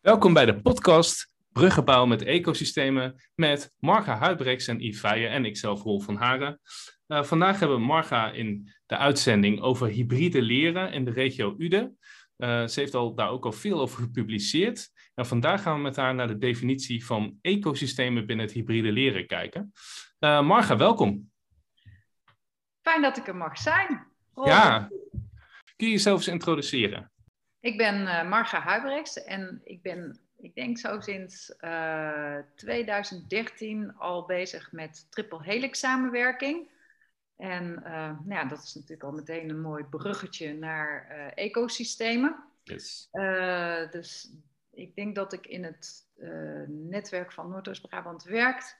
Welkom bij de podcast Bruggenbouw met ecosystemen met Marga Huibrechts en Yves en ikzelf Rolf van Haren. Uh, vandaag hebben we Marga in de uitzending over hybride leren in de regio Ude. Uh, ze heeft al, daar ook al veel over gepubliceerd. En vandaag gaan we met haar naar de definitie van ecosystemen binnen het hybride leren kijken. Uh, Marga, welkom. Fijn dat ik er mag zijn. Rolf. Ja, kun je jezelf eens introduceren? Ik ben uh, Marga Huibrechts en ik ben, ik denk zo sinds uh, 2013 al bezig met triple helix samenwerking. En uh, nou ja, dat is natuurlijk al meteen een mooi bruggetje naar uh, ecosystemen. Yes. dus ik denk dat ik in het netwerk van Noordoost-Brabant werkt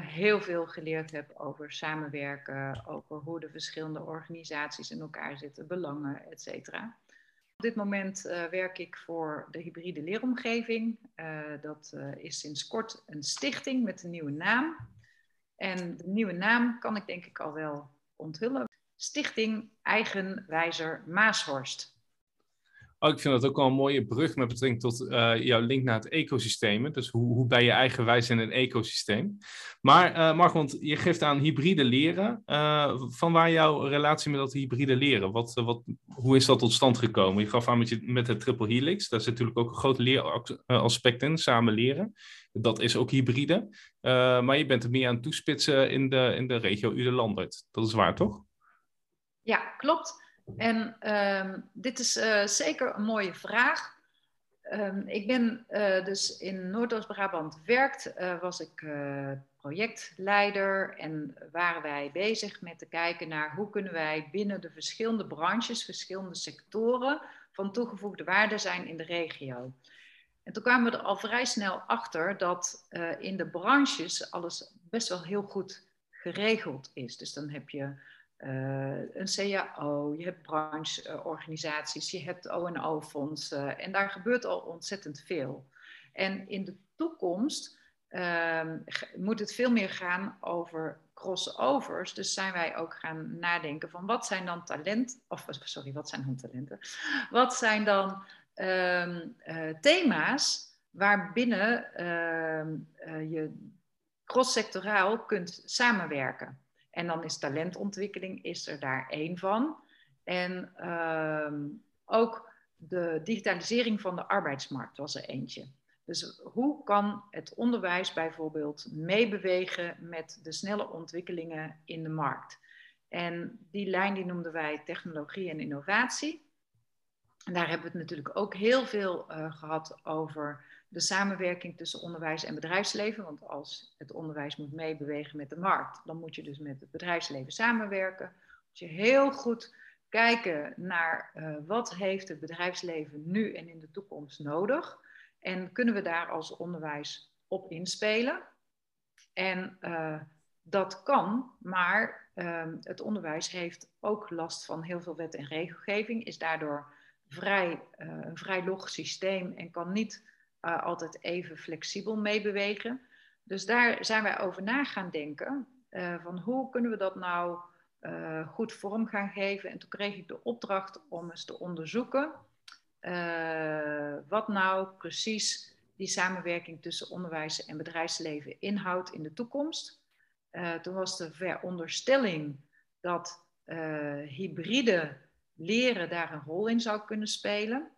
heel veel geleerd heb over samenwerken, over hoe de verschillende organisaties in elkaar zitten, belangen, et cetera. Op dit moment uh, werk ik voor de hybride leeromgeving. Uh, dat uh, is sinds kort een stichting met een nieuwe naam. En de nieuwe naam kan ik denk ik al wel onthullen. Stichting Eigenwijzer Maashorst. Oh, ik vind dat ook wel een mooie brug met betrekking tot uh, jouw link naar het ecosysteem. Dus hoe, hoe ben je eigenwijs in een ecosysteem? Maar uh, Mark, want je geeft aan hybride leren. Uh, van waar jouw relatie met dat hybride leren? Wat, wat, hoe is dat tot stand gekomen? Je gaf aan met, met het triple helix. Daar zit natuurlijk ook een groot leeraspect in, samen leren. Dat is ook hybride. maar je bent er meer aan toespitsen in de, in de regio Ude-Landert. Dat is waar, toch? Ja, klopt. En um, dit is uh, zeker een mooie vraag. Um, ik ben uh, dus in Noordoost-Brabant werkt, uh, was ik projectleider en waren wij bezig met te kijken naar hoe kunnen wij binnen de verschillende branches, verschillende sectoren van toegevoegde waarde zijn in de regio. En toen kwamen we er al vrij snel achter dat in de branches alles best wel heel goed geregeld is. Dus dan heb je een CAO, je hebt brancheorganisaties, je hebt O&O-fondsen en daar gebeurt al ontzettend veel. En in de toekomst uh, moet het veel meer gaan over crossovers. Dus zijn wij ook gaan nadenken van wat zijn dan talent, of sorry, wat zijn dan talenten? Wat zijn dan uh, thema's waarbinnen uh, je crosssectoraal kunt samenwerken? En dan is talentontwikkeling is er daar één van. En uh, ook de digitalisering van de arbeidsmarkt was er eentje. Dus hoe kan het onderwijs bijvoorbeeld meebewegen met de snelle ontwikkelingen in de markt? En die lijn die noemden wij technologie en innovatie. En daar hebben we het natuurlijk ook heel veel uh, gehad over de samenwerking tussen onderwijs en bedrijfsleven. Want als het onderwijs moet meebewegen met de markt, dan moet je dus met het bedrijfsleven samenwerken. Moet je heel goed kijken naar uh, wat heeft het bedrijfsleven nu en in de toekomst nodig. En kunnen we daar als onderwijs op inspelen? En uh, dat kan, maar uh, het onderwijs heeft ook last van heel veel wet en regelgeving, is daardoor vrij, een vrij log systeem en kan niet uh, altijd even flexibel meebewegen. Dus daar zijn wij over na gaan denken. Uh, van hoe kunnen we dat nou uh, goed vorm gaan geven? En toen kreeg ik de opdracht om eens te onderzoeken wat nou precies die samenwerking tussen onderwijs en bedrijfsleven inhoudt in de toekomst. toen was de veronderstelling dat hybride leren daar een rol in zou kunnen spelen.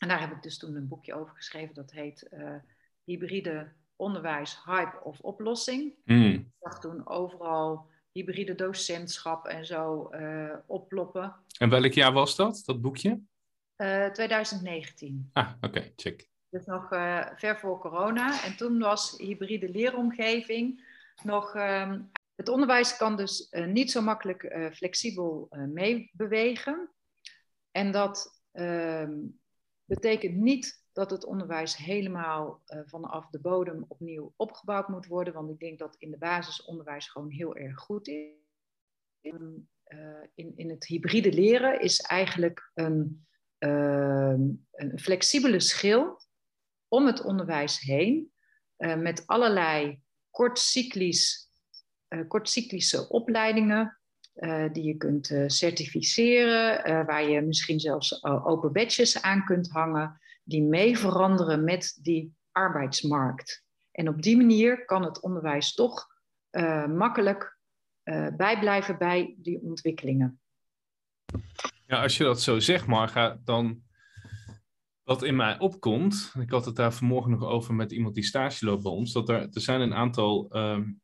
En daar heb ik dus toen een boekje over geschreven, dat heet uh, Hybride onderwijs, hype of oplossing. Mm. Ik zag toen overal hybride docentschap en zo uh, opploppen. En welk jaar was dat, dat boekje? Uh, eh, 2019. Ah, oké, okay, check. Dus nog ver voor corona. En toen was hybride leeromgeving nog. Um, het onderwijs kan dus niet zo makkelijk flexibel meebewegen. En dat um, betekent niet dat het onderwijs helemaal uh, vanaf de bodem opnieuw opgebouwd moet worden, want ik denk dat in de basisonderwijs gewoon heel erg goed is. In, uh, in, in het hybride leren is eigenlijk een, uh, een flexibele schil om het onderwijs heen, eh, met allerlei kortcyclisch, kortcyclische opleidingen uh, die je kunt uh, certificeren, uh, waar je misschien zelfs open badges aan kunt hangen, die mee veranderen met die arbeidsmarkt. En op die manier kan het onderwijs toch makkelijk bijblijven bij die ontwikkelingen. Ja, als je dat zo zegt, Marga, dan wat in mij opkomt, ik had het daar vanmorgen nog over met iemand die stage loopt bij ons, dat er, er zijn een aantal um,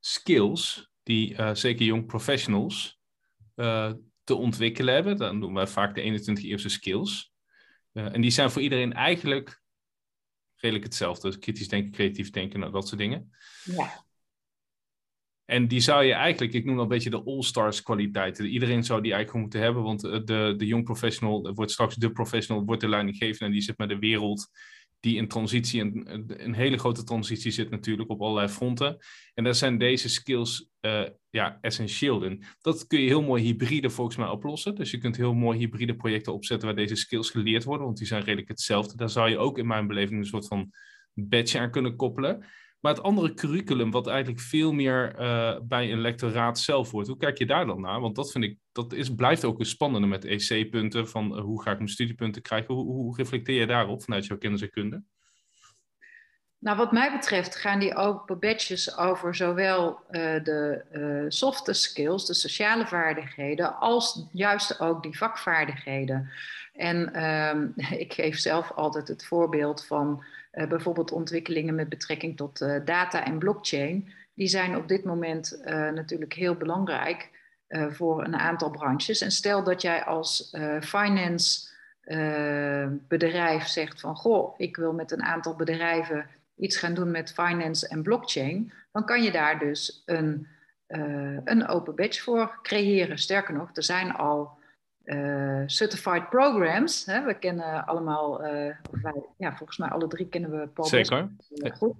skills die uh, zeker jong professionals uh, te ontwikkelen hebben. Dan doen wij vaak de 21 eerste skills. Uh, en die zijn voor iedereen eigenlijk redelijk hetzelfde. Kritisch denken, creatief denken, nou, dat soort dingen. Ja. En die zou je eigenlijk, ik noem dat een beetje de all-stars kwaliteiten. Iedereen zou die eigenlijk moeten hebben, want de, de young professional wordt straks de professional, wordt de leidinggevende en die zit met de wereld die in transitie, een, een hele grote transitie zit natuurlijk op allerlei fronten. En daar zijn deze skills uh, ja, essentieel in. Dat kun je heel mooi hybride volgens mij oplossen. Dus je kunt heel mooi hybride projecten opzetten waar deze skills geleerd worden, want die zijn redelijk hetzelfde. Daar zou je ook in mijn beleving een soort van badge aan kunnen koppelen. Maar het andere curriculum, wat eigenlijk veel meer uh, bij een lectoraat zelf wordt, hoe kijk je daar dan naar? Want dat vind ik, dat is, blijft ook een spannende met EC-punten, van uh, hoe ga ik mijn studiepunten krijgen? Hoe, hoe reflecteer je daarop vanuit jouw kennis en kunde? Nou, wat mij betreft gaan die open badges over zowel uh, de uh, softe skills, de sociale vaardigheden, als juist ook die vakvaardigheden. En um, ik geef zelf altijd het voorbeeld van uh, bijvoorbeeld ontwikkelingen met betrekking tot data en blockchain. Die zijn op dit moment natuurlijk heel belangrijk voor een aantal branches. En stel dat jij als finance bedrijf zegt van goh, ik wil met een aantal bedrijven iets gaan doen met finance en blockchain, dan kan je daar dus een, uh, een open badge voor creëren. Sterker nog, er zijn al uh, certified programs. Hè? We kennen allemaal, uh, wij, ja, volgens mij alle drie kennen we Paul Zeker. goed.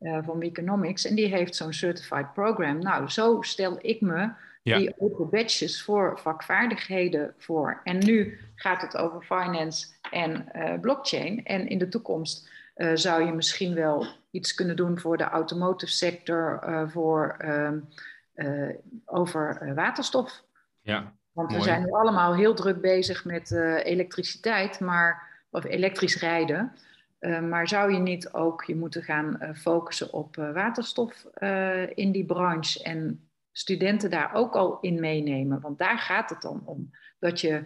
van Economics. En die heeft zo'n certified program. Nou, zo stel ik me die open badges voor vakvaardigheden voor. En nu gaat het over finance en blockchain. En in de toekomst uh, zou je misschien wel iets kunnen doen voor de automotive sector, uh, voor, uh, over waterstof. Ja, Want we zijn nu allemaal heel druk bezig met elektriciteit, maar, of elektrisch rijden. maar zou je niet ook je moeten gaan focussen op waterstof in die branche en studenten daar ook al in meenemen? Want daar gaat het dan om. Dat je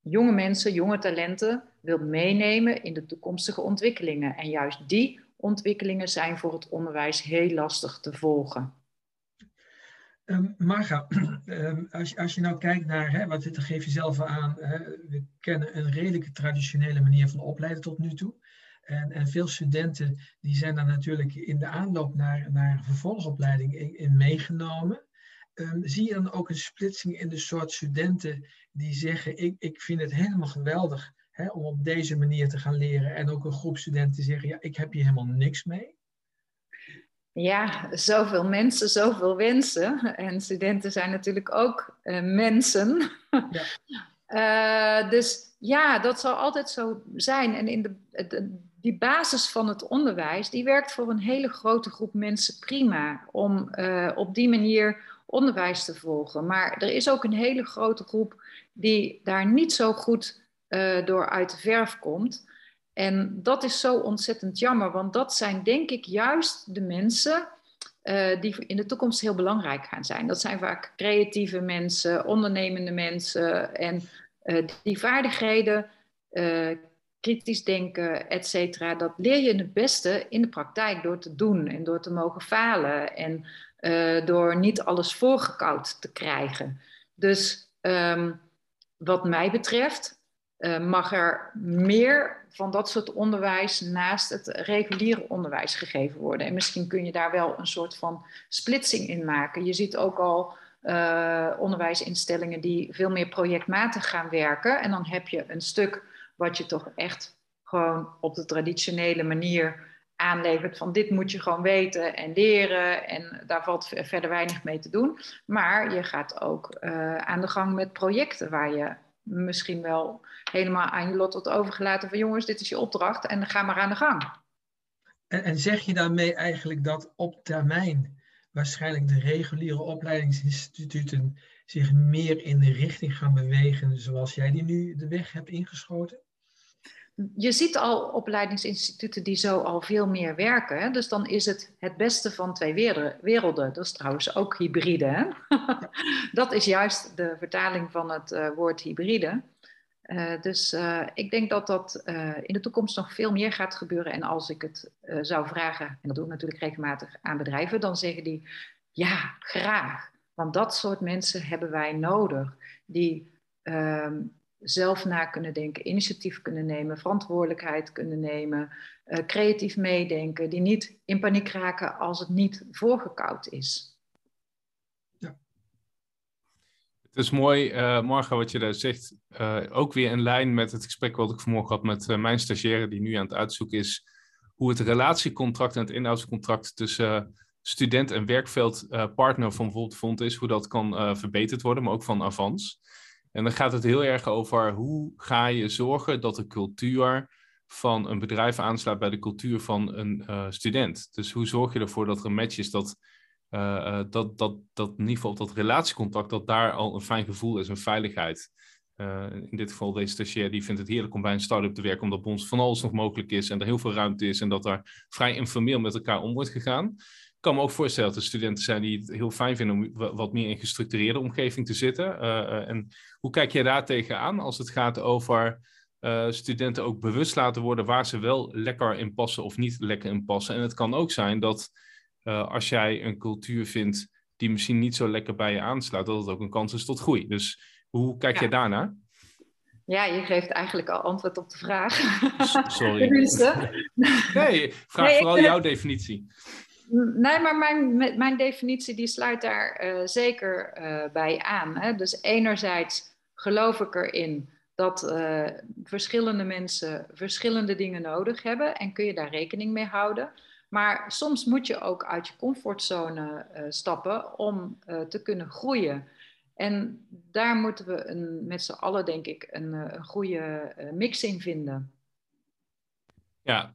jonge mensen, jonge talenten wilt meenemen in de toekomstige ontwikkelingen. En juist die ontwikkelingen zijn voor het onderwijs heel lastig te volgen. Um, Marga, um, als, als je nou kijkt naar, hè, wat dit geef je zelf aan, hè, we kennen een redelijke traditionele manier van opleiden tot nu toe. En, en veel studenten die zijn daar natuurlijk in de aanloop naar, naar vervolgopleiding in, in meegenomen. Um, zie je dan ook een splitsing in de soort studenten die zeggen, ik, ik vind het helemaal geweldig hè, om op deze manier te gaan leren. En ook een groep studenten die zeggen, ja, ik heb hier helemaal niks mee. Ja, zoveel mensen, zoveel wensen. En studenten zijn natuurlijk ook uh, mensen. Ja. uh, dus ja, dat zal altijd zo zijn. En in de, de, die basis van het onderwijs, die werkt voor een hele grote groep mensen prima. Om uh, op die manier onderwijs te volgen. Maar er is ook een hele grote groep die daar niet zo goed uh, door uit de verf komt. En dat is zo ontzettend jammer, want dat zijn denk ik juist de mensen uh, die in de toekomst heel belangrijk gaan zijn. Dat zijn vaak creatieve mensen, ondernemende mensen en uh, die vaardigheden, kritisch denken, et cetera, dat leer je het beste in de praktijk door te doen en door te mogen falen en door niet alles voorgekoud te krijgen. Dus um, wat mij betreft uh, mag er meer van dat soort onderwijs naast het reguliere onderwijs gegeven worden. En misschien kun je daar wel een soort van splitsing in maken. Je ziet ook al uh, onderwijsinstellingen die veel meer projectmatig gaan werken. En dan heb je een stuk wat je toch echt gewoon op de traditionele manier aanlevert van dit moet je gewoon weten en leren en daar valt verder weinig mee te doen. Maar je gaat ook uh, aan de gang met projecten waar je misschien wel helemaal aan je lot wordt overgelaten van jongens, dit is je opdracht en ga maar aan de gang. En, en zeg je daarmee eigenlijk dat op termijn waarschijnlijk de reguliere opleidingsinstituten zich meer in de richting gaan bewegen zoals jij die nu de weg hebt ingeschoten? Je ziet al opleidingsinstituten die zo al veel meer werken. Dus dan is het het beste van twee werelden. Dat is trouwens ook hybride. Hè? dat is juist de vertaling van het uh, woord hybride. Uh, dus uh, ik denk dat dat in de toekomst nog veel meer gaat gebeuren. En als ik het zou vragen, en dat doe ik natuurlijk regelmatig aan bedrijven, dan zeggen die ja, graag. Want dat soort mensen hebben wij nodig. Die ehm, zelf na kunnen denken, initiatief kunnen nemen, verantwoordelijkheid kunnen nemen, uh, creatief meedenken, die niet in paniek raken als het niet voorgekoud is. Ja. Het is mooi, uh, Marga, wat je daar zegt. Uh, ook weer in lijn met het gesprek wat ik vanmorgen had met mijn stagiaire, die nu aan het uitzoeken is hoe het relatiecontract en het inhoudscontract tussen student en werkveldpartner van bijvoorbeeld is, hoe dat kan verbeterd worden, maar ook van Avans. En dan gaat het heel erg over hoe ga je zorgen dat de cultuur van een bedrijf aansluit bij de cultuur van een uh, student. Dus hoe zorg je ervoor dat er een match is dat, uh, dat, dat, dat in dat relatiecontact, dat daar al een fijn gevoel is, een veiligheid. In dit geval deze stagiair, die vindt het heerlijk om bij een start-up te werken, omdat ons van alles nog mogelijk is en er heel veel ruimte is en dat daar vrij informeel met elkaar om wordt gegaan kan me ook voorstellen dat er studenten zijn die het heel fijn vinden om wat meer in gestructureerde omgeving te zitten. Uh, en hoe kijk jij daar tegenaan als het gaat over uh, studenten ook bewust laten worden waar ze wel lekker in passen of niet lekker in passen? En het kan ook zijn dat uh, als jij een cultuur vindt die misschien niet zo lekker bij je aansluit, dat het ook een kans is tot groei. Dus hoe kijk ja. jij daarnaar? Ja, je geeft eigenlijk al antwoord op de vraag. Sorry. nee, vraag nee, vooral jouw definitie. Nee, maar mijn, mijn definitie die sluit daar uh, zeker uh, bij aan. Hè? Dus enerzijds geloof ik erin dat uh, verschillende mensen verschillende dingen nodig hebben en kun je daar rekening mee houden. Maar soms moet je ook uit je comfortzone stappen om te kunnen groeien. En daar moeten we een, met z'n allen, denk ik, een, een goede mix in vinden. Ja,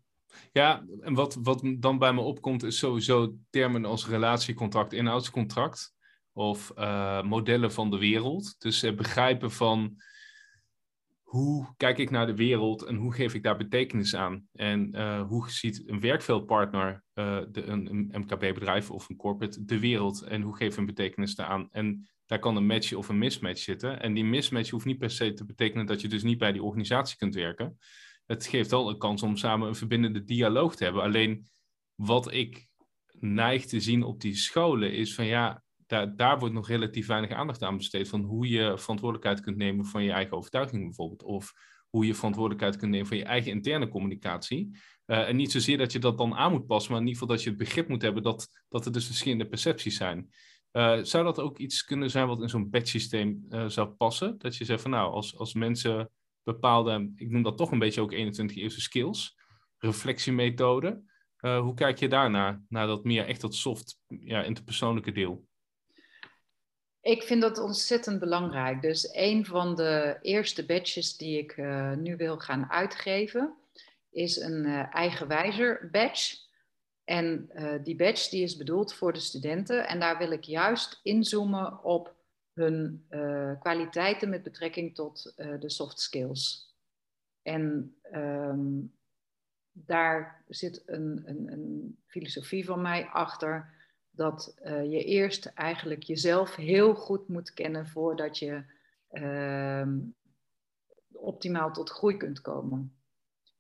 ja, en wat, wat dan bij me opkomt is sowieso termen als relatiecontract, inhoudscontract of uh, modellen van de wereld. Dus het begrijpen van hoe kijk ik naar de wereld en hoe geef ik daar betekenis aan? En uh, hoe ziet een werkveldpartner, uh, de, een, MKB-bedrijf of een corporate, de wereld en hoe geef een betekenis aan? En daar kan een match of een mismatch zitten. En die mismatch hoeft niet per se te betekenen dat je dus niet bij die organisatie kunt werken het geeft wel een kans om samen een verbindende dialoog te hebben. Alleen wat ik neig te zien op die scholen is van ja, daar, daar wordt nog relatief weinig aandacht aan besteed. Van hoe je verantwoordelijkheid kunt nemen van je eigen overtuiging bijvoorbeeld. Of hoe je verantwoordelijkheid kunt nemen van je eigen interne communicatie. Uh, en niet zozeer dat je dat dan aan moet passen, maar in ieder geval dat je het begrip moet hebben dat, dat er dus verschillende percepties zijn. Uh, zou dat ook iets kunnen zijn wat in zo'n batch systeem uh, zou passen? Dat je zegt van nou, als, als mensen bepaalde, ik noem dat toch een beetje ook 21 eerste skills, reflectiemethode. Uh, hoe kijk je daarnaar, naar dat meer echt dat soft, ja, interpersoonlijke deel? Ik vind dat ontzettend belangrijk. Dus een van de eerste badges die ik uh, nu wil gaan uitgeven, is een uh, eigenwijzer badge. En die badge die is bedoeld voor de studenten. En daar wil ik juist inzoomen op hun uh, kwaliteiten met betrekking tot uh, de soft skills. En um, daar zit een, een, een, filosofie van mij achter dat uh, je eerst eigenlijk jezelf heel goed moet kennen voordat je ehm, optimaal tot groei kunt komen.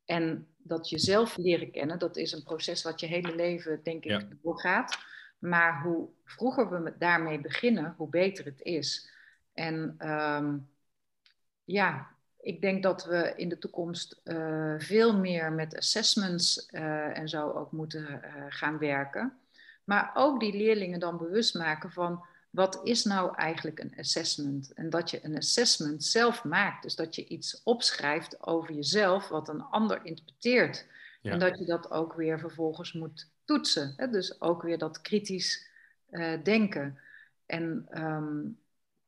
En dat jezelf leren kennen, dat is een proces wat je hele leven, denk ik, ja. doorgaat. Maar hoe vroeger we daarmee beginnen, hoe beter het is. En um, ja, ik denk dat we in de toekomst uh, veel meer met assessments uh, en zo ook moeten uh, gaan werken. Maar ook die leerlingen dan bewust maken van wat is nou eigenlijk een assessment? En dat je een assessment zelf maakt. Dus dat je iets opschrijft over jezelf wat een ander interpreteert. Ja. En dat je dat ook weer vervolgens moet toetsen. Hè? Dus ook weer dat kritisch uh, denken. En um,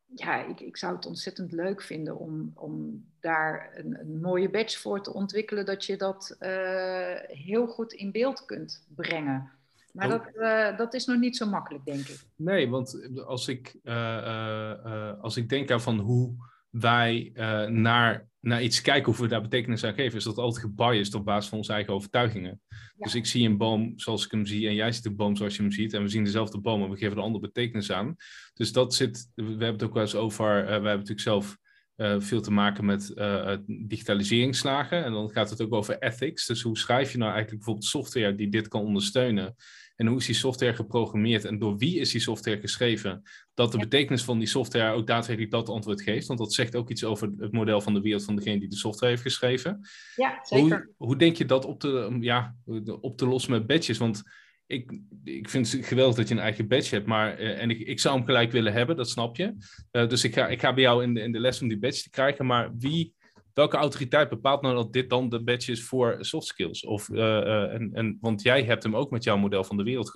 ja, ik, ik zou het ontzettend leuk vinden om, om daar een, een mooie badge voor te ontwikkelen, dat je dat uh, heel goed in beeld kunt brengen. Maar dat, uh, dat is nog niet zo makkelijk, denk ik. Nee, want als ik, uh, als ik denk aan van hoe wij naar, naar iets kijken of we daar betekenis aan geven, is dat altijd gebiased op basis van onze eigen overtuigingen. Dus ik zie een boom zoals ik hem zie en jij ziet een boom zoals je hem ziet en we zien dezelfde boom en we geven er andere betekenis aan. Dus dat zit, we hebben het ook wel eens over, uh, we hebben natuurlijk zelf uh, veel te maken met uh, digitaliseringsslagen en dan gaat het ook over ethics. Dus hoe schrijf je nou eigenlijk bijvoorbeeld software die dit kan ondersteunen? En hoe is die software geprogrammeerd en door wie is die software geschreven? Dat de betekenis van die software ook daadwerkelijk dat antwoord geeft. Want dat zegt ook iets over het model van de wereld van degene die de software heeft geschreven. Ja, zeker. Hoe, hoe denk je dat op te, ja, op te lossen met badges? Want ik, ik vind het geweldig dat je een eigen badge hebt, maar uh, en ik, ik zou hem gelijk willen hebben, dat snap je. Uh, dus ik ga, ik ga bij jou in de, in de les om die badge te krijgen, maar wie welke autoriteit bepaalt nou dat dit dan de badge is voor soft skills? Of, uh, en, en, want jij hebt hem ook met jouw model van de wereld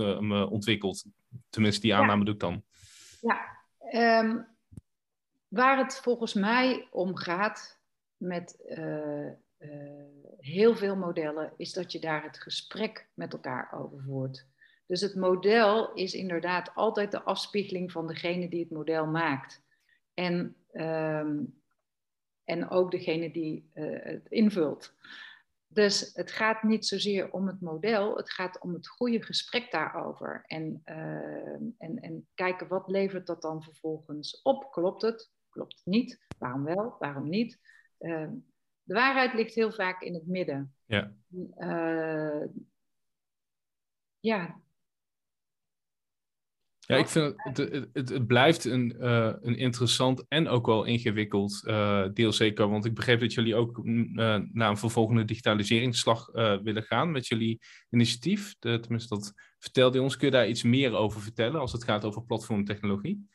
ontwikkeld. Tenminste, die aanname doe ik dan. Ja, um, waar het volgens mij om gaat met uh, heel veel modellen, is dat je daar het gesprek met elkaar over voert. Dus het model is inderdaad altijd de afspiegeling van degene die het model maakt. En um, en ook degene die uh, het invult. Dus het gaat niet zozeer om het model, het gaat om het goede gesprek daarover. En, uh, en, en kijken wat levert dat dan vervolgens op. Klopt het? Klopt het niet? Waarom wel? Waarom niet? Uh, de waarheid ligt heel vaak in het midden. Ja. ja, ja, ik vind het, het, het, blijft een, uh, een interessant en ook wel ingewikkeld uh, deel zeker. Want ik begreep dat jullie ook uh, naar een vervolgende digitaliseringsslag willen gaan met jullie initiatief. Tenminste, dat vertelde ons. Kun je daar iets meer over vertellen als het gaat over platformtechnologie?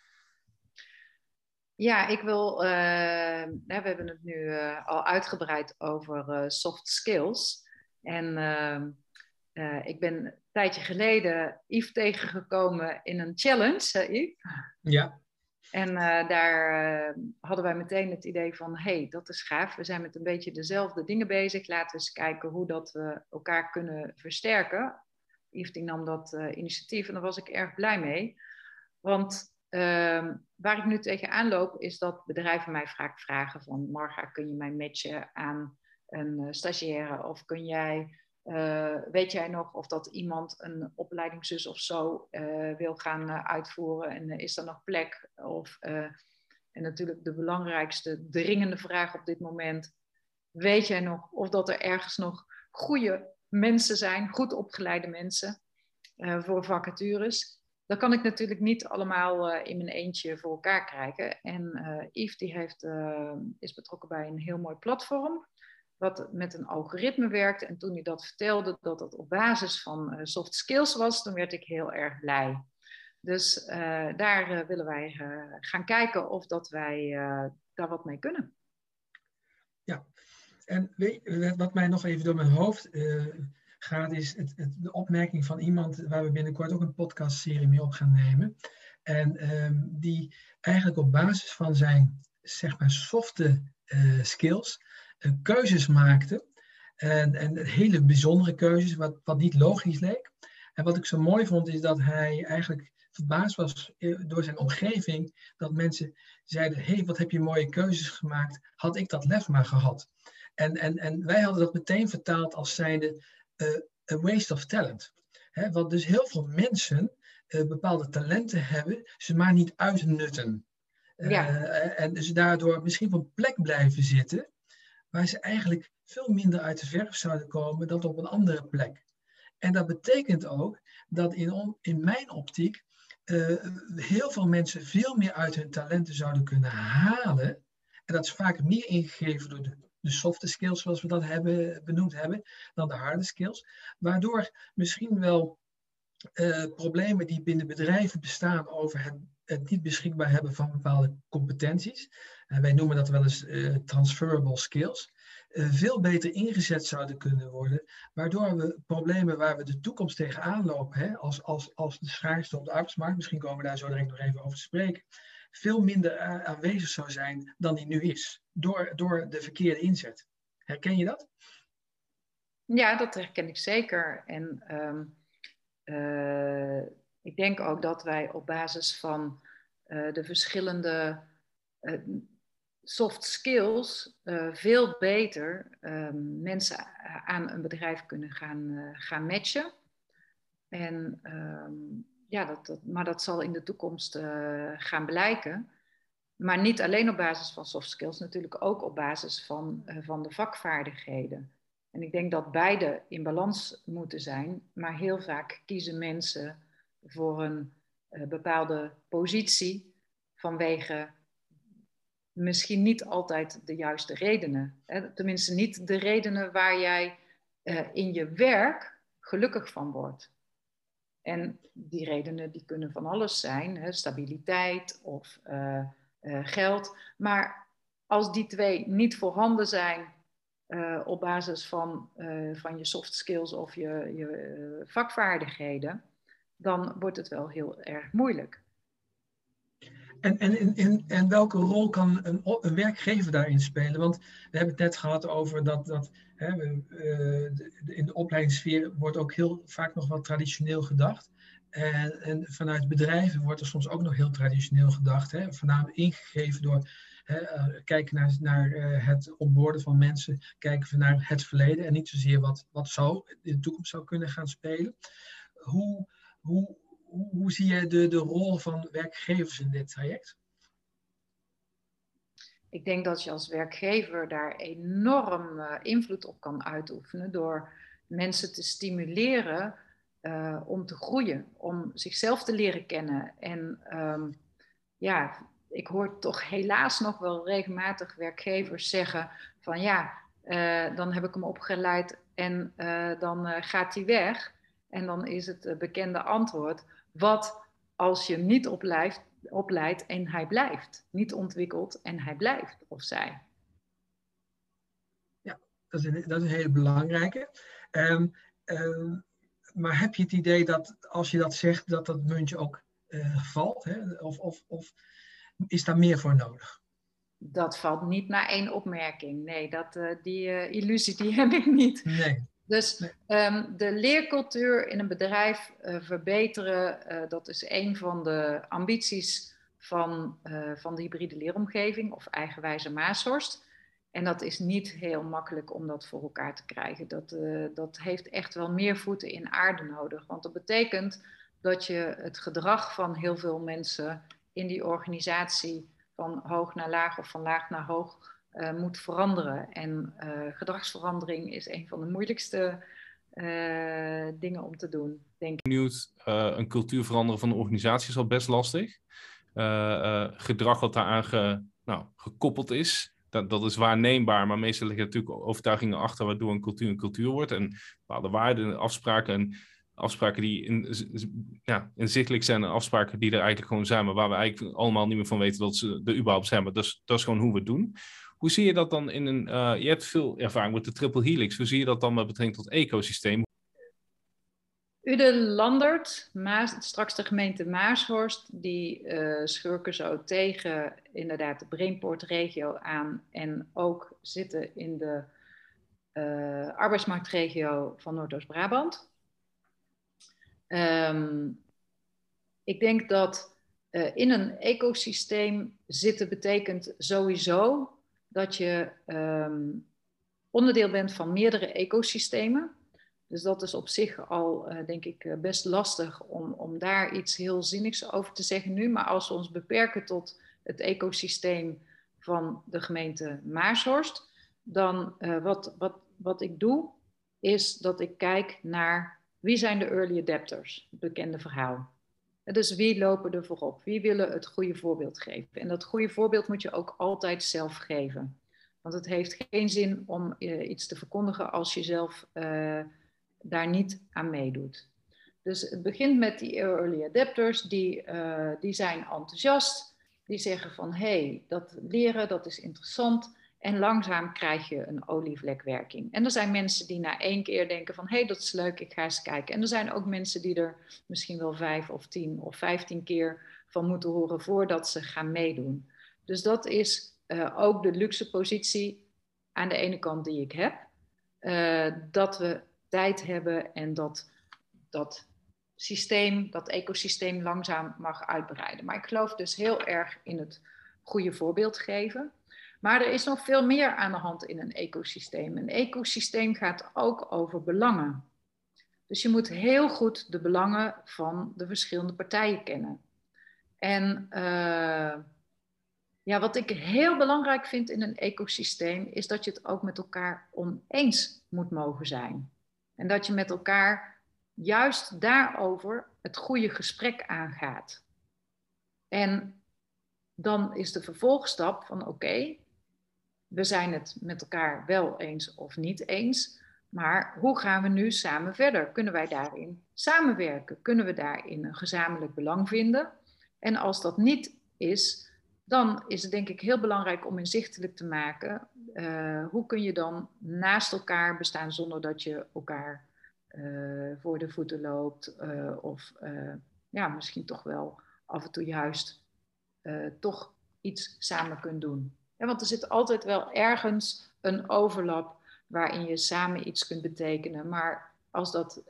Ja, ik wil. we hebben het nu al uitgebreid over soft skills. En ehm, uh, ik ben een tijdje geleden Yves tegengekomen in een challenge, hè Yves? Ja. En uh, daar uh, hadden wij meteen het idee van, hé, hey, dat is gaaf. We zijn met een beetje dezelfde dingen bezig. Laten we eens kijken hoe dat we elkaar kunnen versterken. Yves die nam dat initiatief en daar was ik erg blij mee. Want ehm, waar ik nu tegenaan loop, is dat bedrijven mij vaak vragen van... Marga, kun je mij matchen aan een stagiaire? Of kun jij uh, weet jij nog of dat iemand een opleidingszus of zo uh, wil gaan uh, uitvoeren en is er nog plek? Of, en natuurlijk de belangrijkste dringende vraag op dit moment. Weet jij nog of dat er ergens nog goede mensen zijn, goed opgeleide mensen voor vacatures? Dat kan ik natuurlijk niet allemaal in mijn eentje voor elkaar krijgen. En Yves die heeft, is betrokken bij een heel mooi platform wat met een algoritme werkt. En toen hij dat vertelde, dat dat op basis van uh, soft skills was, dan werd ik heel erg blij. Dus uh, daar uh, willen wij gaan kijken of dat wij daar wat mee kunnen. Ja, en wat mij nog even door mijn hoofd gaat, is het, de opmerking van iemand waar we binnenkort ook een podcastserie mee op gaan nemen. En um, die eigenlijk op basis van zijn, zeg maar, softe skills keuzes maakte. En, en hele bijzondere keuzes, wat, wat niet logisch leek. En wat ik zo mooi vond, is dat hij eigenlijk verbaasd was eh, door zijn omgeving. Dat mensen zeiden, hé, hey, wat heb je mooie keuzes gemaakt. Had ik dat lef maar gehad. En, en, en wij hadden dat meteen vertaald als zijnde uh, a waste of talent. He, want dus heel veel mensen uh, bepaalde talenten hebben, ze maar niet uitnutten. Ja. en dus daardoor misschien op een plek blijven zitten waar ze eigenlijk veel minder uit de verf zouden komen dan op een andere plek. En dat betekent ook dat in, in mijn optiek uh, heel veel mensen veel meer uit hun talenten zouden kunnen halen. En dat is vaak meer ingegeven door de, de softe skills, zoals we dat hebben, benoemd hebben, dan de harde skills. Waardoor misschien wel uh, problemen die binnen bedrijven bestaan over het, het, niet beschikbaar hebben van bepaalde competenties. En wij noemen dat wel eens uh, transferable skills. Uh, veel beter ingezet zouden kunnen worden, waardoor we problemen waar we de toekomst tegenaan lopen, hè, als, als, als de schaarste op de arbeidsmarkt, misschien komen we daar zo direct nog even over te spreken, veel minder aanwezig zou zijn dan die nu is, door, door de verkeerde inzet. Herken je dat? Ja, dat herken ik zeker. En um ik denk ook dat wij op basis van uh, de verschillende uh, soft skills uh, veel beter um, mensen aan een bedrijf kunnen gaan, gaan matchen. En um, ja, dat, dat, maar dat zal in de toekomst gaan blijken. Maar niet alleen op basis van soft skills, natuurlijk ook op basis van, van de vakvaardigheden. En ik denk dat beide in balans moeten zijn, maar heel vaak kiezen mensen voor een bepaalde positie vanwege misschien niet altijd de juiste redenen. Hè? Tenminste, niet de redenen waar jij uh, in je werk gelukkig van wordt. En die redenen die kunnen van alles zijn, hè? stabiliteit of uh, geld. Maar als die twee niet voorhanden zijn op basis van, van je soft skills of je, je vakvaardigheden, dan wordt het wel heel erg moeilijk. En, en, en, en welke rol kan een, een werkgever daarin spelen? Want we hebben het net gehad over dat, dat hè, uh, in de opleidingssfeer wordt ook heel vaak nog wat traditioneel gedacht. En, en vanuit bedrijven wordt er soms ook nog heel traditioneel gedacht. Hè, voornamelijk ingegeven door hè, uh, kijken naar, naar uh, het opborden van mensen, kijken naar het verleden en niet zozeer wat, wat zou in de toekomst zou kunnen gaan spelen. Hoe, hoe, hoe, zie jij de, de rol van werkgevers in dit traject? Ik denk dat je als werkgever daar enorm uh, invloed op kan uitoefenen door mensen te stimuleren uh, om te groeien, om zichzelf te leren kennen. En um, ja, ik hoor toch helaas nog wel regelmatig werkgevers zeggen van ja, uh, dan heb ik hem opgeleid en dan gaat hij weg. En dan is het bekende antwoord, wat als je niet opleidt, opleidt en hij blijft? Niet ontwikkelt en hij blijft, of zij. Ja, dat is een, dat is een hele belangrijke. Um, um, maar heb je het idee dat als je dat zegt, dat dat muntje ook uh, valt? Hè? Of, of, of is daar meer voor nodig? Dat valt niet naar één opmerking. Nee, dat, uh, die uh, illusie die heb ik niet. Nee. Dus um, de leercultuur in een bedrijf uh, verbeteren, uh, dat is een van de ambities van, uh, van de hybride leeromgeving of eigenwijze Maashorst. En dat is niet heel makkelijk om dat voor elkaar te krijgen. Dat, dat heeft echt wel meer voeten in aarde nodig. Want dat betekent dat je het gedrag van heel veel mensen in die organisatie van hoog naar laag of van laag naar hoog uh, moet veranderen. En uh, gedragsverandering is een van de moeilijkste uh, dingen om te doen, denk ik. Een cultuur veranderen van de organisatie is al best lastig. gedrag wat daaraan ge, nou, gekoppeld is, dat, dat is waarneembaar, maar meestal liggen natuurlijk overtuigingen achter waardoor een cultuur een cultuur wordt. En bepaalde waarden, afspraken en afspraken die in, ja, inzichtelijk zijn en afspraken die er eigenlijk gewoon zijn, maar waar we eigenlijk allemaal niet meer van weten dat ze er überhaupt zijn. Maar dat is, dat is gewoon hoe we het doen. Hoe zie je dat dan in een. Uh, je hebt veel ervaring met de triple helix. Hoe zie je dat dan met betrekking tot ecosysteem? Ude Landert, straks de gemeente Maashorst, die uh, schurken zo tegen inderdaad de Brainport-regio aan en ook zitten in de uh, arbeidsmarktregio van Noordoost-Brabant. Um, ik denk dat in een ecosysteem zitten betekent sowieso dat je um, onderdeel bent van meerdere ecosystemen. Dus dat is op zich al, uh, denk ik, eh, best lastig om, om daar iets heel zinnigs over te zeggen nu. Maar als we ons beperken tot het ecosysteem van de gemeente Maashorst, dan uh, wat, wat, wat ik doe, is dat ik kijk naar wie zijn de early adapters, het bekende verhaal. Dus wie lopen er voorop? Wie willen het goede voorbeeld geven? En dat goede voorbeeld moet je ook altijd zelf geven. Want het heeft geen zin om uh, iets te verkondigen als je zelf uh, daar niet aan meedoet. Dus het begint met die early adapters, die, uh, die zijn enthousiast. Die zeggen van, hé, hey, dat leren, dat is interessant. En langzaam krijg je een olievlekwerking. En er zijn mensen die na één keer denken van... hé, hey, dat is leuk, ik ga eens kijken. En er zijn ook mensen die er misschien wel vijf of tien of vijftien keer van moeten horen... voordat ze gaan meedoen. Dus dat is uh, ook de luxe positie aan de ene kant die ik heb. Uh, dat we tijd hebben en dat dat systeem, dat ecosysteem langzaam mag uitbreiden. Maar ik geloof dus heel erg in het goede voorbeeld geven... Maar er is nog veel meer aan de hand in een ecosysteem. Een ecosysteem gaat ook over belangen. Dus je moet heel goed de belangen van de verschillende partijen kennen. En uh, ja, wat ik heel belangrijk vind in een ecosysteem, is dat je het ook met elkaar oneens moet mogen zijn. En dat je met elkaar juist daarover het goede gesprek aangaat. En dan is de vervolgstap van oké, we zijn het met elkaar wel eens of niet eens, maar hoe gaan we nu samen verder? Kunnen wij daarin samenwerken? Kunnen we daarin een gezamenlijk belang vinden? En als dat niet is, dan is het denk ik heel belangrijk om inzichtelijk te maken uh, hoe kun je dan naast elkaar bestaan zonder dat je elkaar uh, voor de voeten loopt uh, of ja, misschien toch wel af en toe juist toch iets samen kunt doen. Ja, want er zit altijd wel ergens een overlap waarin je samen iets kunt betekenen. Maar, als dat,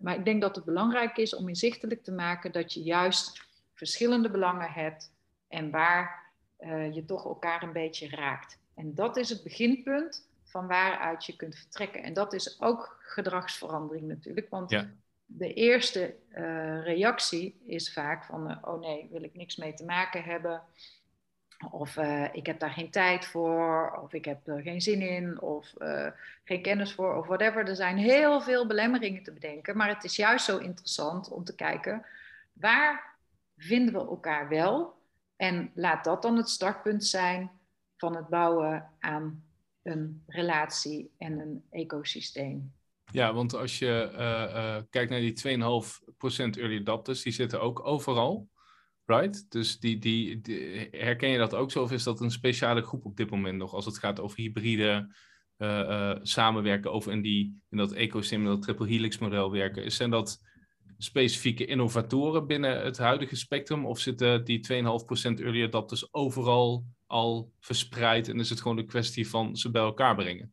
maar ik denk dat het belangrijk is om inzichtelijk te maken dat je juist verschillende belangen hebt en waar uh, je toch elkaar een beetje raakt. En dat is het beginpunt van waaruit je kunt vertrekken. En dat is ook gedragsverandering natuurlijk, want ja. de eerste uh, reactie is vaak van, uh, oh nee, wil ik niks mee te maken hebben. Of ik heb daar geen tijd voor, of ik heb er geen zin in, of geen kennis voor, of whatever. Er zijn heel veel belemmeringen te bedenken, maar het is juist zo interessant om te kijken waar vinden we elkaar wel en laat dat dan het startpunt zijn van het bouwen aan een relatie en een ecosysteem. Ja, want als je uh, kijkt naar die 2,5% early adopters, die zitten ook overal, right? Dus die, die, herken je dat ook zo? Of is dat een speciale groep op dit moment nog, als het gaat over hybride uh, samenwerken, over in, die, in dat ecosysteem, dat triple helix model werken? Zijn dat specifieke innovatoren binnen het huidige spectrum? Of zitten die 2,5% early adopters overal al verspreid en is het gewoon een kwestie van ze bij elkaar brengen?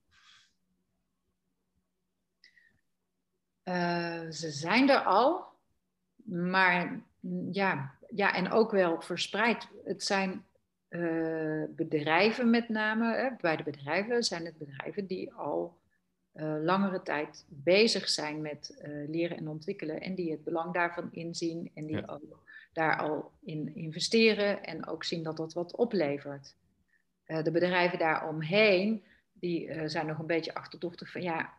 Uh, ze zijn er al, maar ja, ja, en ook wel verspreid. Het zijn uh, bedrijven met name, hè, bij de bedrijven zijn het bedrijven die al uh, langere tijd bezig zijn met uh, leren en ontwikkelen en die het belang daarvan inzien en die ook daar al in investeren en ook zien dat dat wat oplevert. De bedrijven daaromheen, die zijn nog een beetje achterdochtig van ja,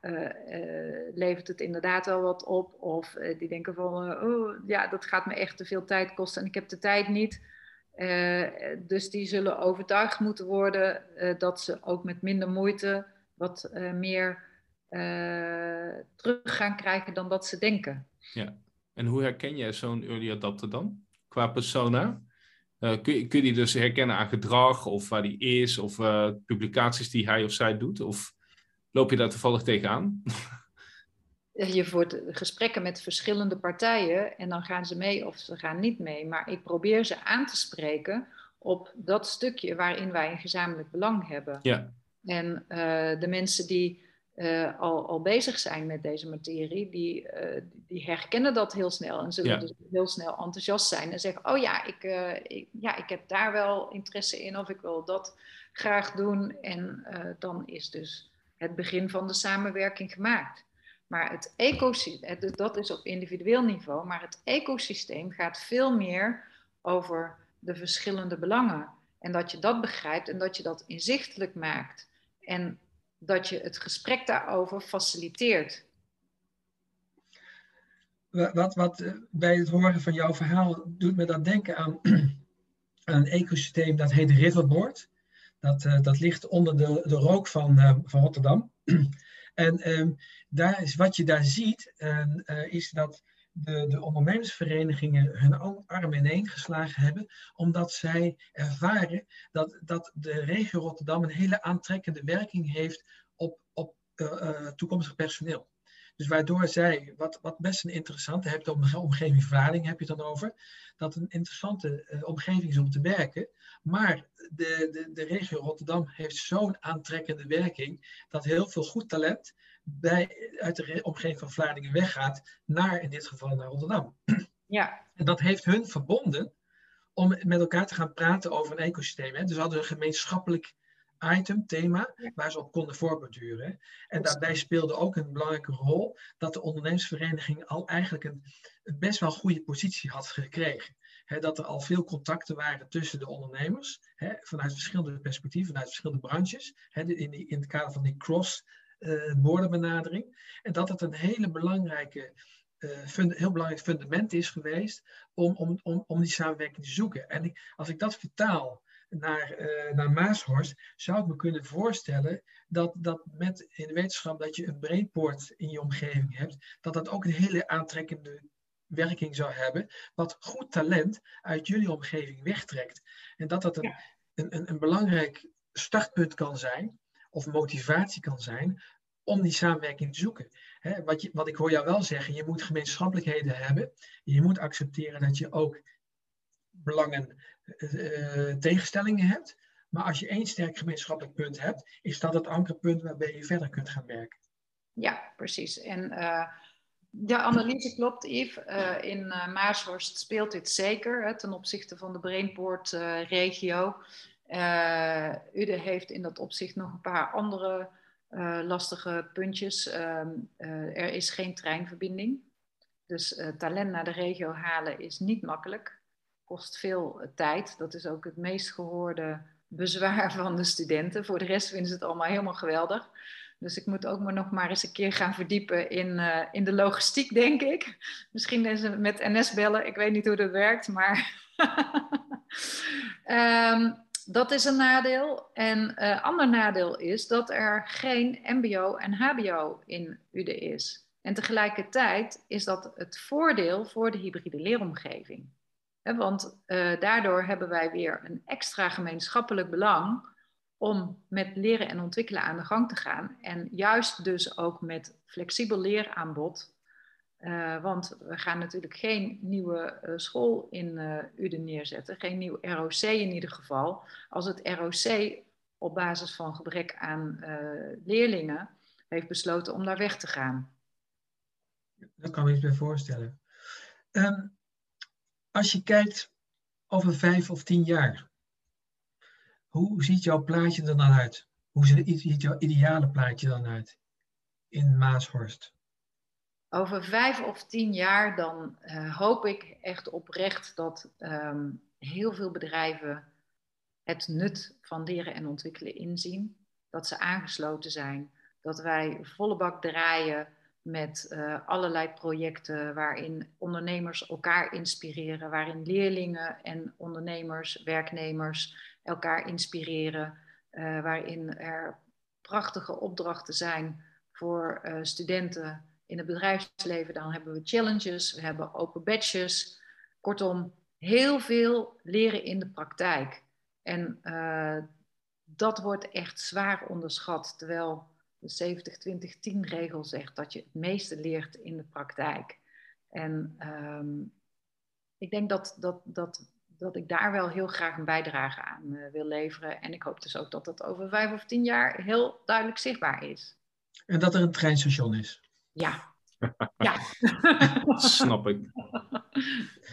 levert het inderdaad wel wat op? Of die denken van oh, ja, dat gaat me echt te veel tijd kosten en ik heb de tijd niet. dus die zullen overtuigd moeten worden dat ze ook met minder moeite wat meer terug gaan krijgen dan dat ze denken. Ja, en hoe herken jij zo'n early adapter dan qua persona? Uh, kun, je, kun je die dus herkennen aan gedrag of waar die is of uh, publicaties die hij of zij doet? Of loop je daar toevallig tegenaan? je voert gesprekken met verschillende partijen en dan gaan ze mee of ze gaan niet mee. Maar ik probeer ze aan te spreken op dat stukje waarin wij een gezamenlijk belang hebben. Ja. En de mensen die uh, al, al bezig zijn met deze materie, die, uh, die herkennen dat heel snel en zullen dus heel snel enthousiast zijn en zeggen, oh ja ik, uh, ik, ja, ik heb daar wel interesse in of ik wil dat graag doen. En dan is dus het begin van de samenwerking gemaakt. Maar het ecosysteem, dat is op individueel niveau, maar het ecosysteem gaat veel meer over de verschillende belangen. En dat je dat begrijpt en dat je dat inzichtelijk maakt. En dat je het gesprek daarover faciliteert. Wat, wat eh, bij het horen van jouw verhaal doet me dan denken aan, een ecosysteem dat heet Riverboard. Dat, uh, dat ligt onder de, de rook van, uh, van Rotterdam. en um, daar is, wat je daar ziet, is dat de, de ondernemersverenigingen hun armen ineen geslagen hebben, omdat zij ervaren dat, dat de regio Rotterdam een hele aantrekkende werking heeft op, op uh, toekomstig personeel. Dus waardoor zij, wat, wat best een interessante, heb je een omgeving heb je dan over, dat een interessante uh, omgeving is om te werken. Maar de, de, de regio Rotterdam heeft zo'n aantrekkende werking dat heel veel goed talent bij, uit de omgeving van Vlaardingen weggaat naar, in dit geval, naar Rotterdam. Ja. En dat heeft hun verbonden om met elkaar te gaan praten over een ecosysteem. Hè. Dus we hadden een gemeenschappelijk item, thema, waar ze op konden voorborduren. En daarbij speelde ook een belangrijke rol dat de ondernemersvereniging al eigenlijk een, een best wel goede positie had gekregen. dat er al veel contacten waren tussen de ondernemers, vanuit verschillende perspectieven, vanuit verschillende branches, in, die, in het kader van die cross-border benadering. En dat het een hele belangrijke uh, heel belangrijk fundament is geweest om, om, om, om die samenwerking te zoeken. En ik, als ik dat vertaal naar, uh, naar Maashorst, zou ik me kunnen voorstellen dat, dat met in de wetenschap dat je een brainport in je omgeving hebt, dat dat ook een hele aantrekkende werking zou hebben, wat goed talent uit jullie omgeving wegtrekt. En dat dat een, een, een, een belangrijk startpunt kan zijn, of motivatie kan zijn, om die samenwerking te zoeken. wat, je, wat ik hoor jou wel zeggen, je moet gemeenschappelijkheden hebben. Je moet accepteren dat je ook belangen, uh, tegenstellingen hebt. Maar als je één sterk gemeenschappelijk punt hebt, is dat het ankerpunt waarbij je verder kunt gaan werken. Ja, precies. En uh, de analyse klopt, Yves. In Maashorst speelt dit zeker hè, ten opzichte van de Brainport-regio. Ude heeft in dat opzicht nog een paar andere lastige puntjes. Ehm, er is geen treinverbinding. Dus talent naar de regio halen is niet makkelijk kost veel eh, tijd. Dat is ook het meest gehoorde bezwaar van de studenten. Voor de rest vinden ze het allemaal helemaal geweldig. Dus ik moet ook maar nog maar eens een keer gaan verdiepen in, in de logistiek, denk ik. Misschien met NS bellen. Ik weet niet hoe dat werkt, maar um, dat is een nadeel. En uh, ander nadeel is dat er geen MBO en HBO in UDE is. En tegelijkertijd is dat het voordeel voor de hybride leeromgeving. Want uh, daardoor hebben wij weer een extra gemeenschappelijk belang om met leren en ontwikkelen aan de gang te gaan. En juist dus ook met flexibel leeraanbod. Uh, want we gaan natuurlijk geen nieuwe uh, school in uh, Uden neerzetten, geen nieuw ROC in ieder geval. Als het ROC op basis van gebrek aan leerlingen heeft besloten om daar weg te gaan. Dat kan ik me bij voorstellen. Um, als je kijkt over vijf of tien jaar, hoe ziet jouw plaatje er dan uit? Hoe ziet jouw ideale plaatje dan uit in Maashorst? Over vijf of tien jaar dan uh, hoop ik echt oprecht dat um, heel veel bedrijven het nut van leren en ontwikkelen inzien. Dat ze aangesloten zijn. Dat wij volle bak draaien met uh, allerlei projecten waarin ondernemers elkaar inspireren, waarin leerlingen en ondernemers, werknemers elkaar inspireren, uh, waarin er prachtige opdrachten zijn voor studenten in het bedrijfsleven. Dan hebben we challenges, we hebben open badges. Kortom, heel veel leren in de praktijk. En dat wordt echt zwaar onderschat, terwijl de 70-20-10 regel zegt dat je het meeste leert in de praktijk. En um, ik denk dat, dat, dat, dat ik daar wel heel graag een bijdrage aan uh, wil leveren. En ik hoop dus ook dat dat over vijf of tien jaar heel duidelijk zichtbaar is. En dat er een treinstation is. Ja. ja. Snap ik.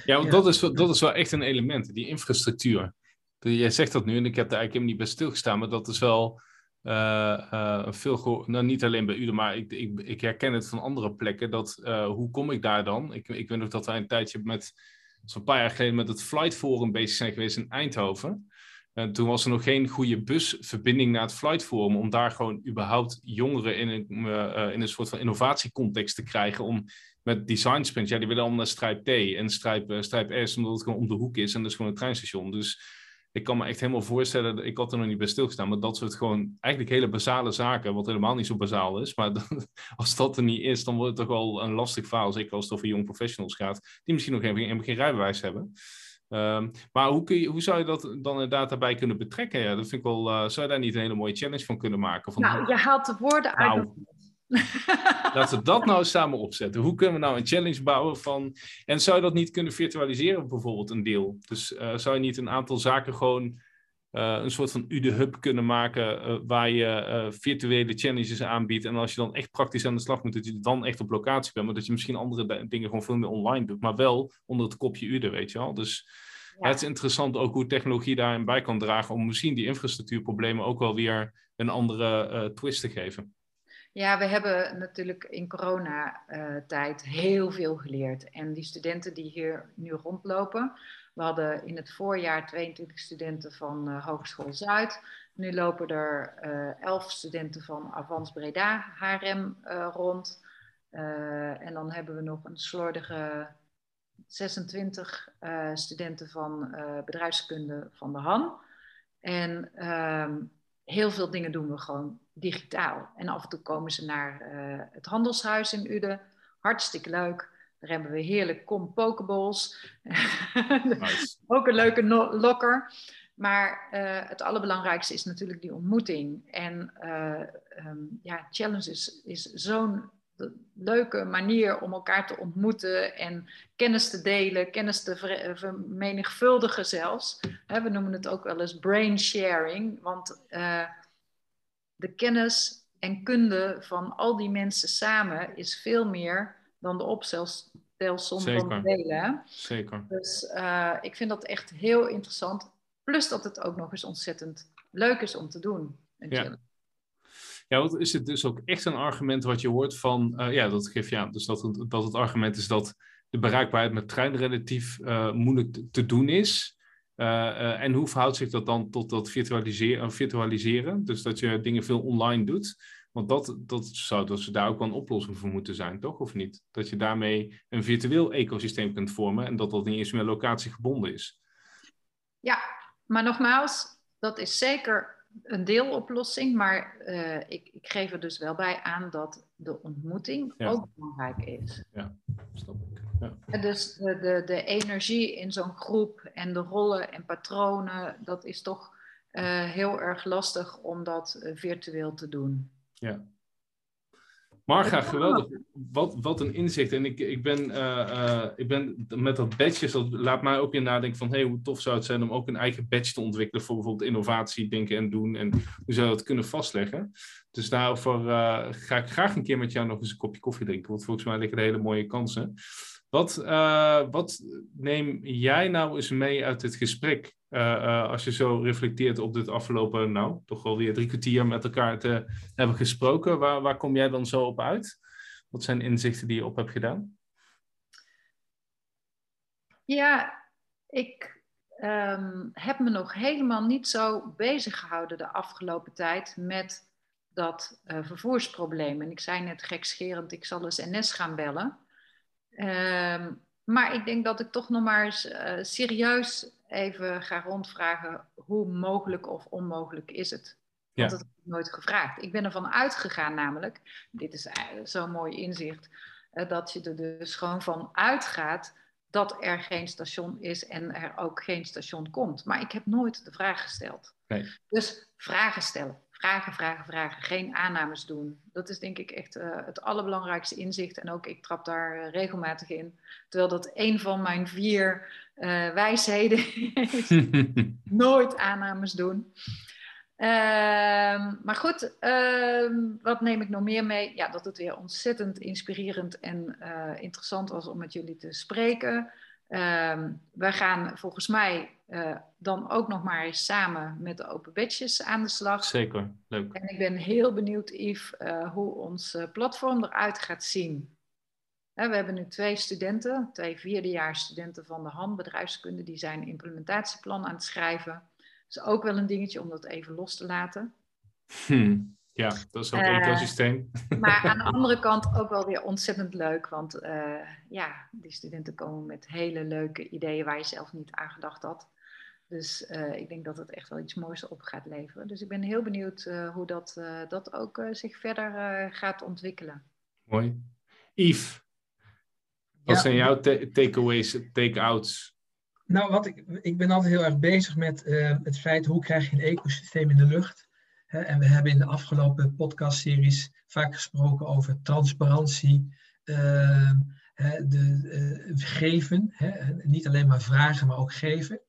Ja, want Dat, is, dat is wel echt een element, die infrastructuur. Jij zegt dat nu en ik heb daar eigenlijk helemaal niet bij stilgestaan, maar dat is wel uh, uh, veel nou, niet alleen bij u, maar ik, ik, ik, herken het van andere plekken. Dat, uh, hoe kom ik daar dan? Ik, ik weet nog dat wij een tijdje met, zo'n paar jaar geleden, met het Flight Forum bezig zijn geweest in Eindhoven. En toen was er nog geen goede busverbinding naar het Flight Forum, om daar gewoon überhaupt jongeren in een, in een soort van innovatiecontext te krijgen. Om met design sprints, ja, die willen allemaal naar Stripe T en Stripe, Stripe S, omdat het gewoon om de hoek is en dat is gewoon een treinstation. Dus ik kan me echt helemaal voorstellen, ik had er nog niet bij stilgestaan, maar dat soort gewoon eigenlijk hele basale zaken, wat helemaal niet zo bazaal is. Maar als dat er niet is, dan wordt het toch wel een lastig verhaal, zeker als het over jong professionals gaat, die misschien nog geen rijbewijs hebben. Um, maar hoe, kun je, hoe zou je dat dan inderdaad daarbij kunnen betrekken? Ja, dat vind ik wel, uh, zou je daar niet een hele mooie challenge van kunnen maken? Van, nou, je haalt de woorden uit nou, Laten we dat nou samen opzetten. Hoe kunnen we nou een challenge bouwen van... En zou je dat niet kunnen virtualiseren bijvoorbeeld een deel? Dus uh, zou je niet een aantal zaken gewoon uh, een soort van UDE-hub kunnen maken... Uh, waar je virtuele challenges aanbiedt. En als je dan echt praktisch aan de slag moet, dat je dan echt op locatie bent. Maar dat je misschien andere dingen gewoon veel meer online doet. Maar wel onder het kopje UDE, weet je wel. Dus Het is interessant ook hoe technologie daarin bij kan dragen om misschien die infrastructuurproblemen ook wel weer een andere twist te geven. Ja, we hebben natuurlijk in coronatijd heel veel geleerd. En die studenten die hier nu rondlopen, we hadden in het voorjaar 22 studenten van uh, Hogeschool Zuid. Nu lopen er uh, 11 studenten van Avans Breda HRM uh, rond. en dan hebben we nog een slordige 26 studenten van bedrijfskunde van de Han. En ehm, heel veel dingen doen we gewoon digitaal. En af en toe komen ze naar het handelshuis in Uden. Hartstikke leuk. Daar hebben we heerlijk kom pokeballs. Nice. Ook een leuke no lokker. Maar uh, het allerbelangrijkste is natuurlijk die ontmoeting. En uh, um, ja, challenge is, is zo'n leuke manier om elkaar te ontmoeten en kennis te delen, kennis te vermenigvuldigen zelfs. we noemen het ook wel eens brain sharing, want uh, de kennis en kunde van al die mensen samen is veel meer dan de opstelsom van de delen. Zeker. Dus uh, ik vind dat echt heel interessant. Plus dat het ook nog eens ontzettend leuk is om te doen. Ja. Ja, want is het dus ook echt een argument wat je hoort van, uh, ja, dat geeft ja, dus dat het, dat het argument is dat de bereikbaarheid met trein relatief uh, moeilijk te, te, doen is. Uh, en hoe verhoudt zich dat dan tot dat virtualiseren, virtualiseren? Dus dat je dingen veel online doet. Want dat, dat zou dus daar ook wel een oplossing voor moeten zijn, toch? Of niet? Dat je daarmee een virtueel ecosysteem kunt vormen en dat dat niet eens meer locatiegebonden is. Ja, maar nogmaals, dat is zeker een deeloplossing, maar uh, ik, ik, geef er dus wel bij aan dat de ontmoeting ja. ook belangrijk is. Ja, snap ik. Ja. Dus de, de, de energie in zo'n groep en de rollen en patronen, dat is toch uh, heel erg lastig om dat uh, virtueel te doen. Ja, Marga, geweldig. Wat, wat een inzicht. En ik, ik, ben, uh, uh, ik ben met dat badges, dat laat mij ook weer nadenken van hey, hoe tof zou het zijn om ook een eigen badge te ontwikkelen voor bijvoorbeeld innovatie, denken en doen. En hoe zou je dat kunnen vastleggen? Dus daarover uh, ga ik graag een keer met jou nog eens een kopje koffie drinken, want volgens mij liggen er hele mooie kansen. Wat, wat neem jij nou eens mee uit dit gesprek? Uh, uh, als je zo reflecteert op dit afgelopen, nou, toch wel weer drie kwartier met elkaar te hebben gesproken, waar, waar kom jij dan zo op uit? Wat zijn inzichten die je op hebt gedaan? Ja, ik um, heb me nog helemaal niet zo bezig gehouden de afgelopen tijd met dat uh, vervoersprobleem. En ik zei net gekscherend, ik zal eens NS gaan bellen. Um, maar ik denk dat ik toch nog maar eens serieus even ga rondvragen hoe mogelijk of onmogelijk is het. Want ja. dat heb ik nooit gevraagd. Ik ben ervan uitgegaan namelijk, dit is zo'n mooi inzicht, eh, dat je er dus gewoon van uitgaat dat er geen station is en er ook geen station komt. Maar ik heb nooit de vraag gesteld. Nee. Dus vragen stellen. Vragen, vragen, vragen. Geen aannames doen. Dat is denk ik echt uh, het allerbelangrijkste inzicht. En ook ik trap daar uh, regelmatig in. Terwijl dat een van mijn vier uh, wijsheden. Nooit aannames doen. Ehm, maar goed, ehm, wat neem ik nog meer mee? Ja, dat het weer ontzettend inspirerend en interessant was om met jullie te spreken. Um, we gaan volgens mij uh, dan ook nog maar eens samen met de open badges aan de slag. Zeker, leuk. En ik ben heel benieuwd, Yves, hoe ons platform eruit gaat zien. We hebben nu twee studenten, twee vierdejaars studenten van de HAN bedrijfskunde, die zijn een implementatieplan aan het schrijven. Dat is ook wel een dingetje om dat even los te laten. Hmm. Ja, dat is ook een ecosysteem. Maar aan de andere kant ook wel weer ontzettend leuk. Want uh, ja, die studenten komen met hele leuke ideeën waar je zelf niet aan gedacht had. Dus uh, ik denk dat het echt wel iets moois op gaat leveren. Dus ik ben heel benieuwd hoe dat, dat ook zich verder gaat ontwikkelen. Mooi. Yves, wat ja. zijn jouw takeaways, take-outs? Nou, wat ik, ik ben altijd heel erg bezig met het feit hoe krijg je een ecosysteem in de lucht. En we hebben in de afgelopen podcastseries vaak gesproken over transparantie, uh, de, uh, geven, hè, niet alleen maar vragen, maar ook geven.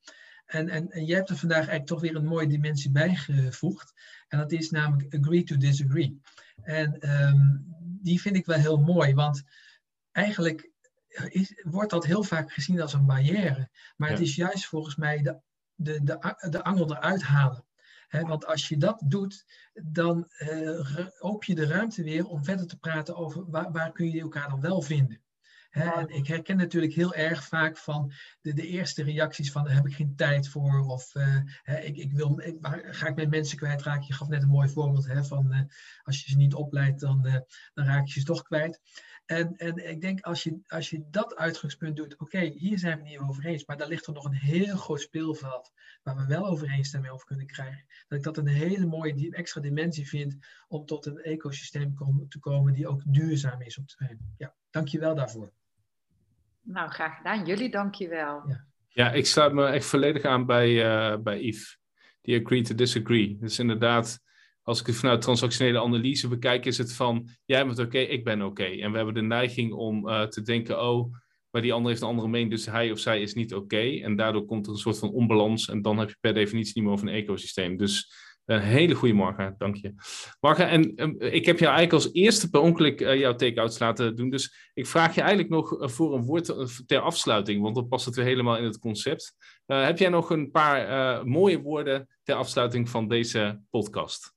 En, en, en jij hebt er vandaag eigenlijk toch weer een mooie dimensie bijgevoegd. En dat is namelijk agree to disagree. En um, die vind ik wel heel mooi, want eigenlijk is, wordt dat heel vaak gezien als een barrière. Maar het is juist volgens mij de, de, de, de angel eruit halen. want als je dat doet, dan uh, open je de ruimte weer om verder te praten over waar, waar kun je elkaar dan wel vinden. en ik herken natuurlijk heel erg vaak van de, de eerste reacties van daar heb ik geen tijd voor of uh, ik, ik wil, ik, ga ik met mensen kwijtraken. Je gaf net een mooi voorbeeld hè, van uh, als je ze niet opleidt dan, dan raak je ze toch kwijt. En, en ik denk als je, als je dat uitgangspunt doet, oké, hier zijn we niet over eens, maar daar ligt er nog een heel groot speelveld waar we wel overeenstemming over kunnen krijgen. Dat ik dat een hele mooie extra dimensie vind om tot een ecosysteem te komen die ook duurzaam is op termijn. Ja, dank je wel daarvoor. Nou, graag gedaan. Jullie dank je wel. Ja. ja, ik sluit me echt volledig aan bij, uh, bij Yves. Die agree to disagree. Dus inderdaad, als ik het vanuit transactionele analyse bekijk, is het van jij bent oké, ik ben oké. En we hebben de neiging om uh, te denken, oh, maar die ander heeft een andere mening, dus hij of zij is niet oké. En daardoor komt er een soort van onbalans en dan heb je per definitie niet meer over een ecosysteem. Dus een hele goede morgen, dank je. Marga, en um, ik heb jou eigenlijk als eerste per ongeluk uh, jouw take-outs laten doen. Dus ik vraag je eigenlijk nog uh, voor een woord ter afsluiting, want dan past het weer helemaal in het concept. heb jij nog een paar mooie woorden ter afsluiting van deze podcast?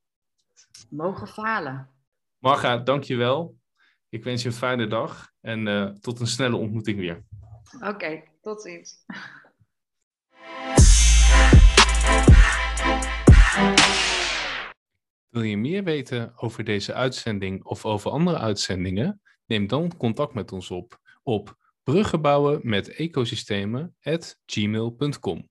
Mogen falen. Marga, dankjewel. Ik wens je een fijne dag en uh, tot een snelle ontmoeting weer. Oké, okay, tot ziens. Wil je meer weten over deze uitzending of over andere uitzendingen? Neem dan contact met ons op op bruggenbouwen met ecosystemen@gmail.com.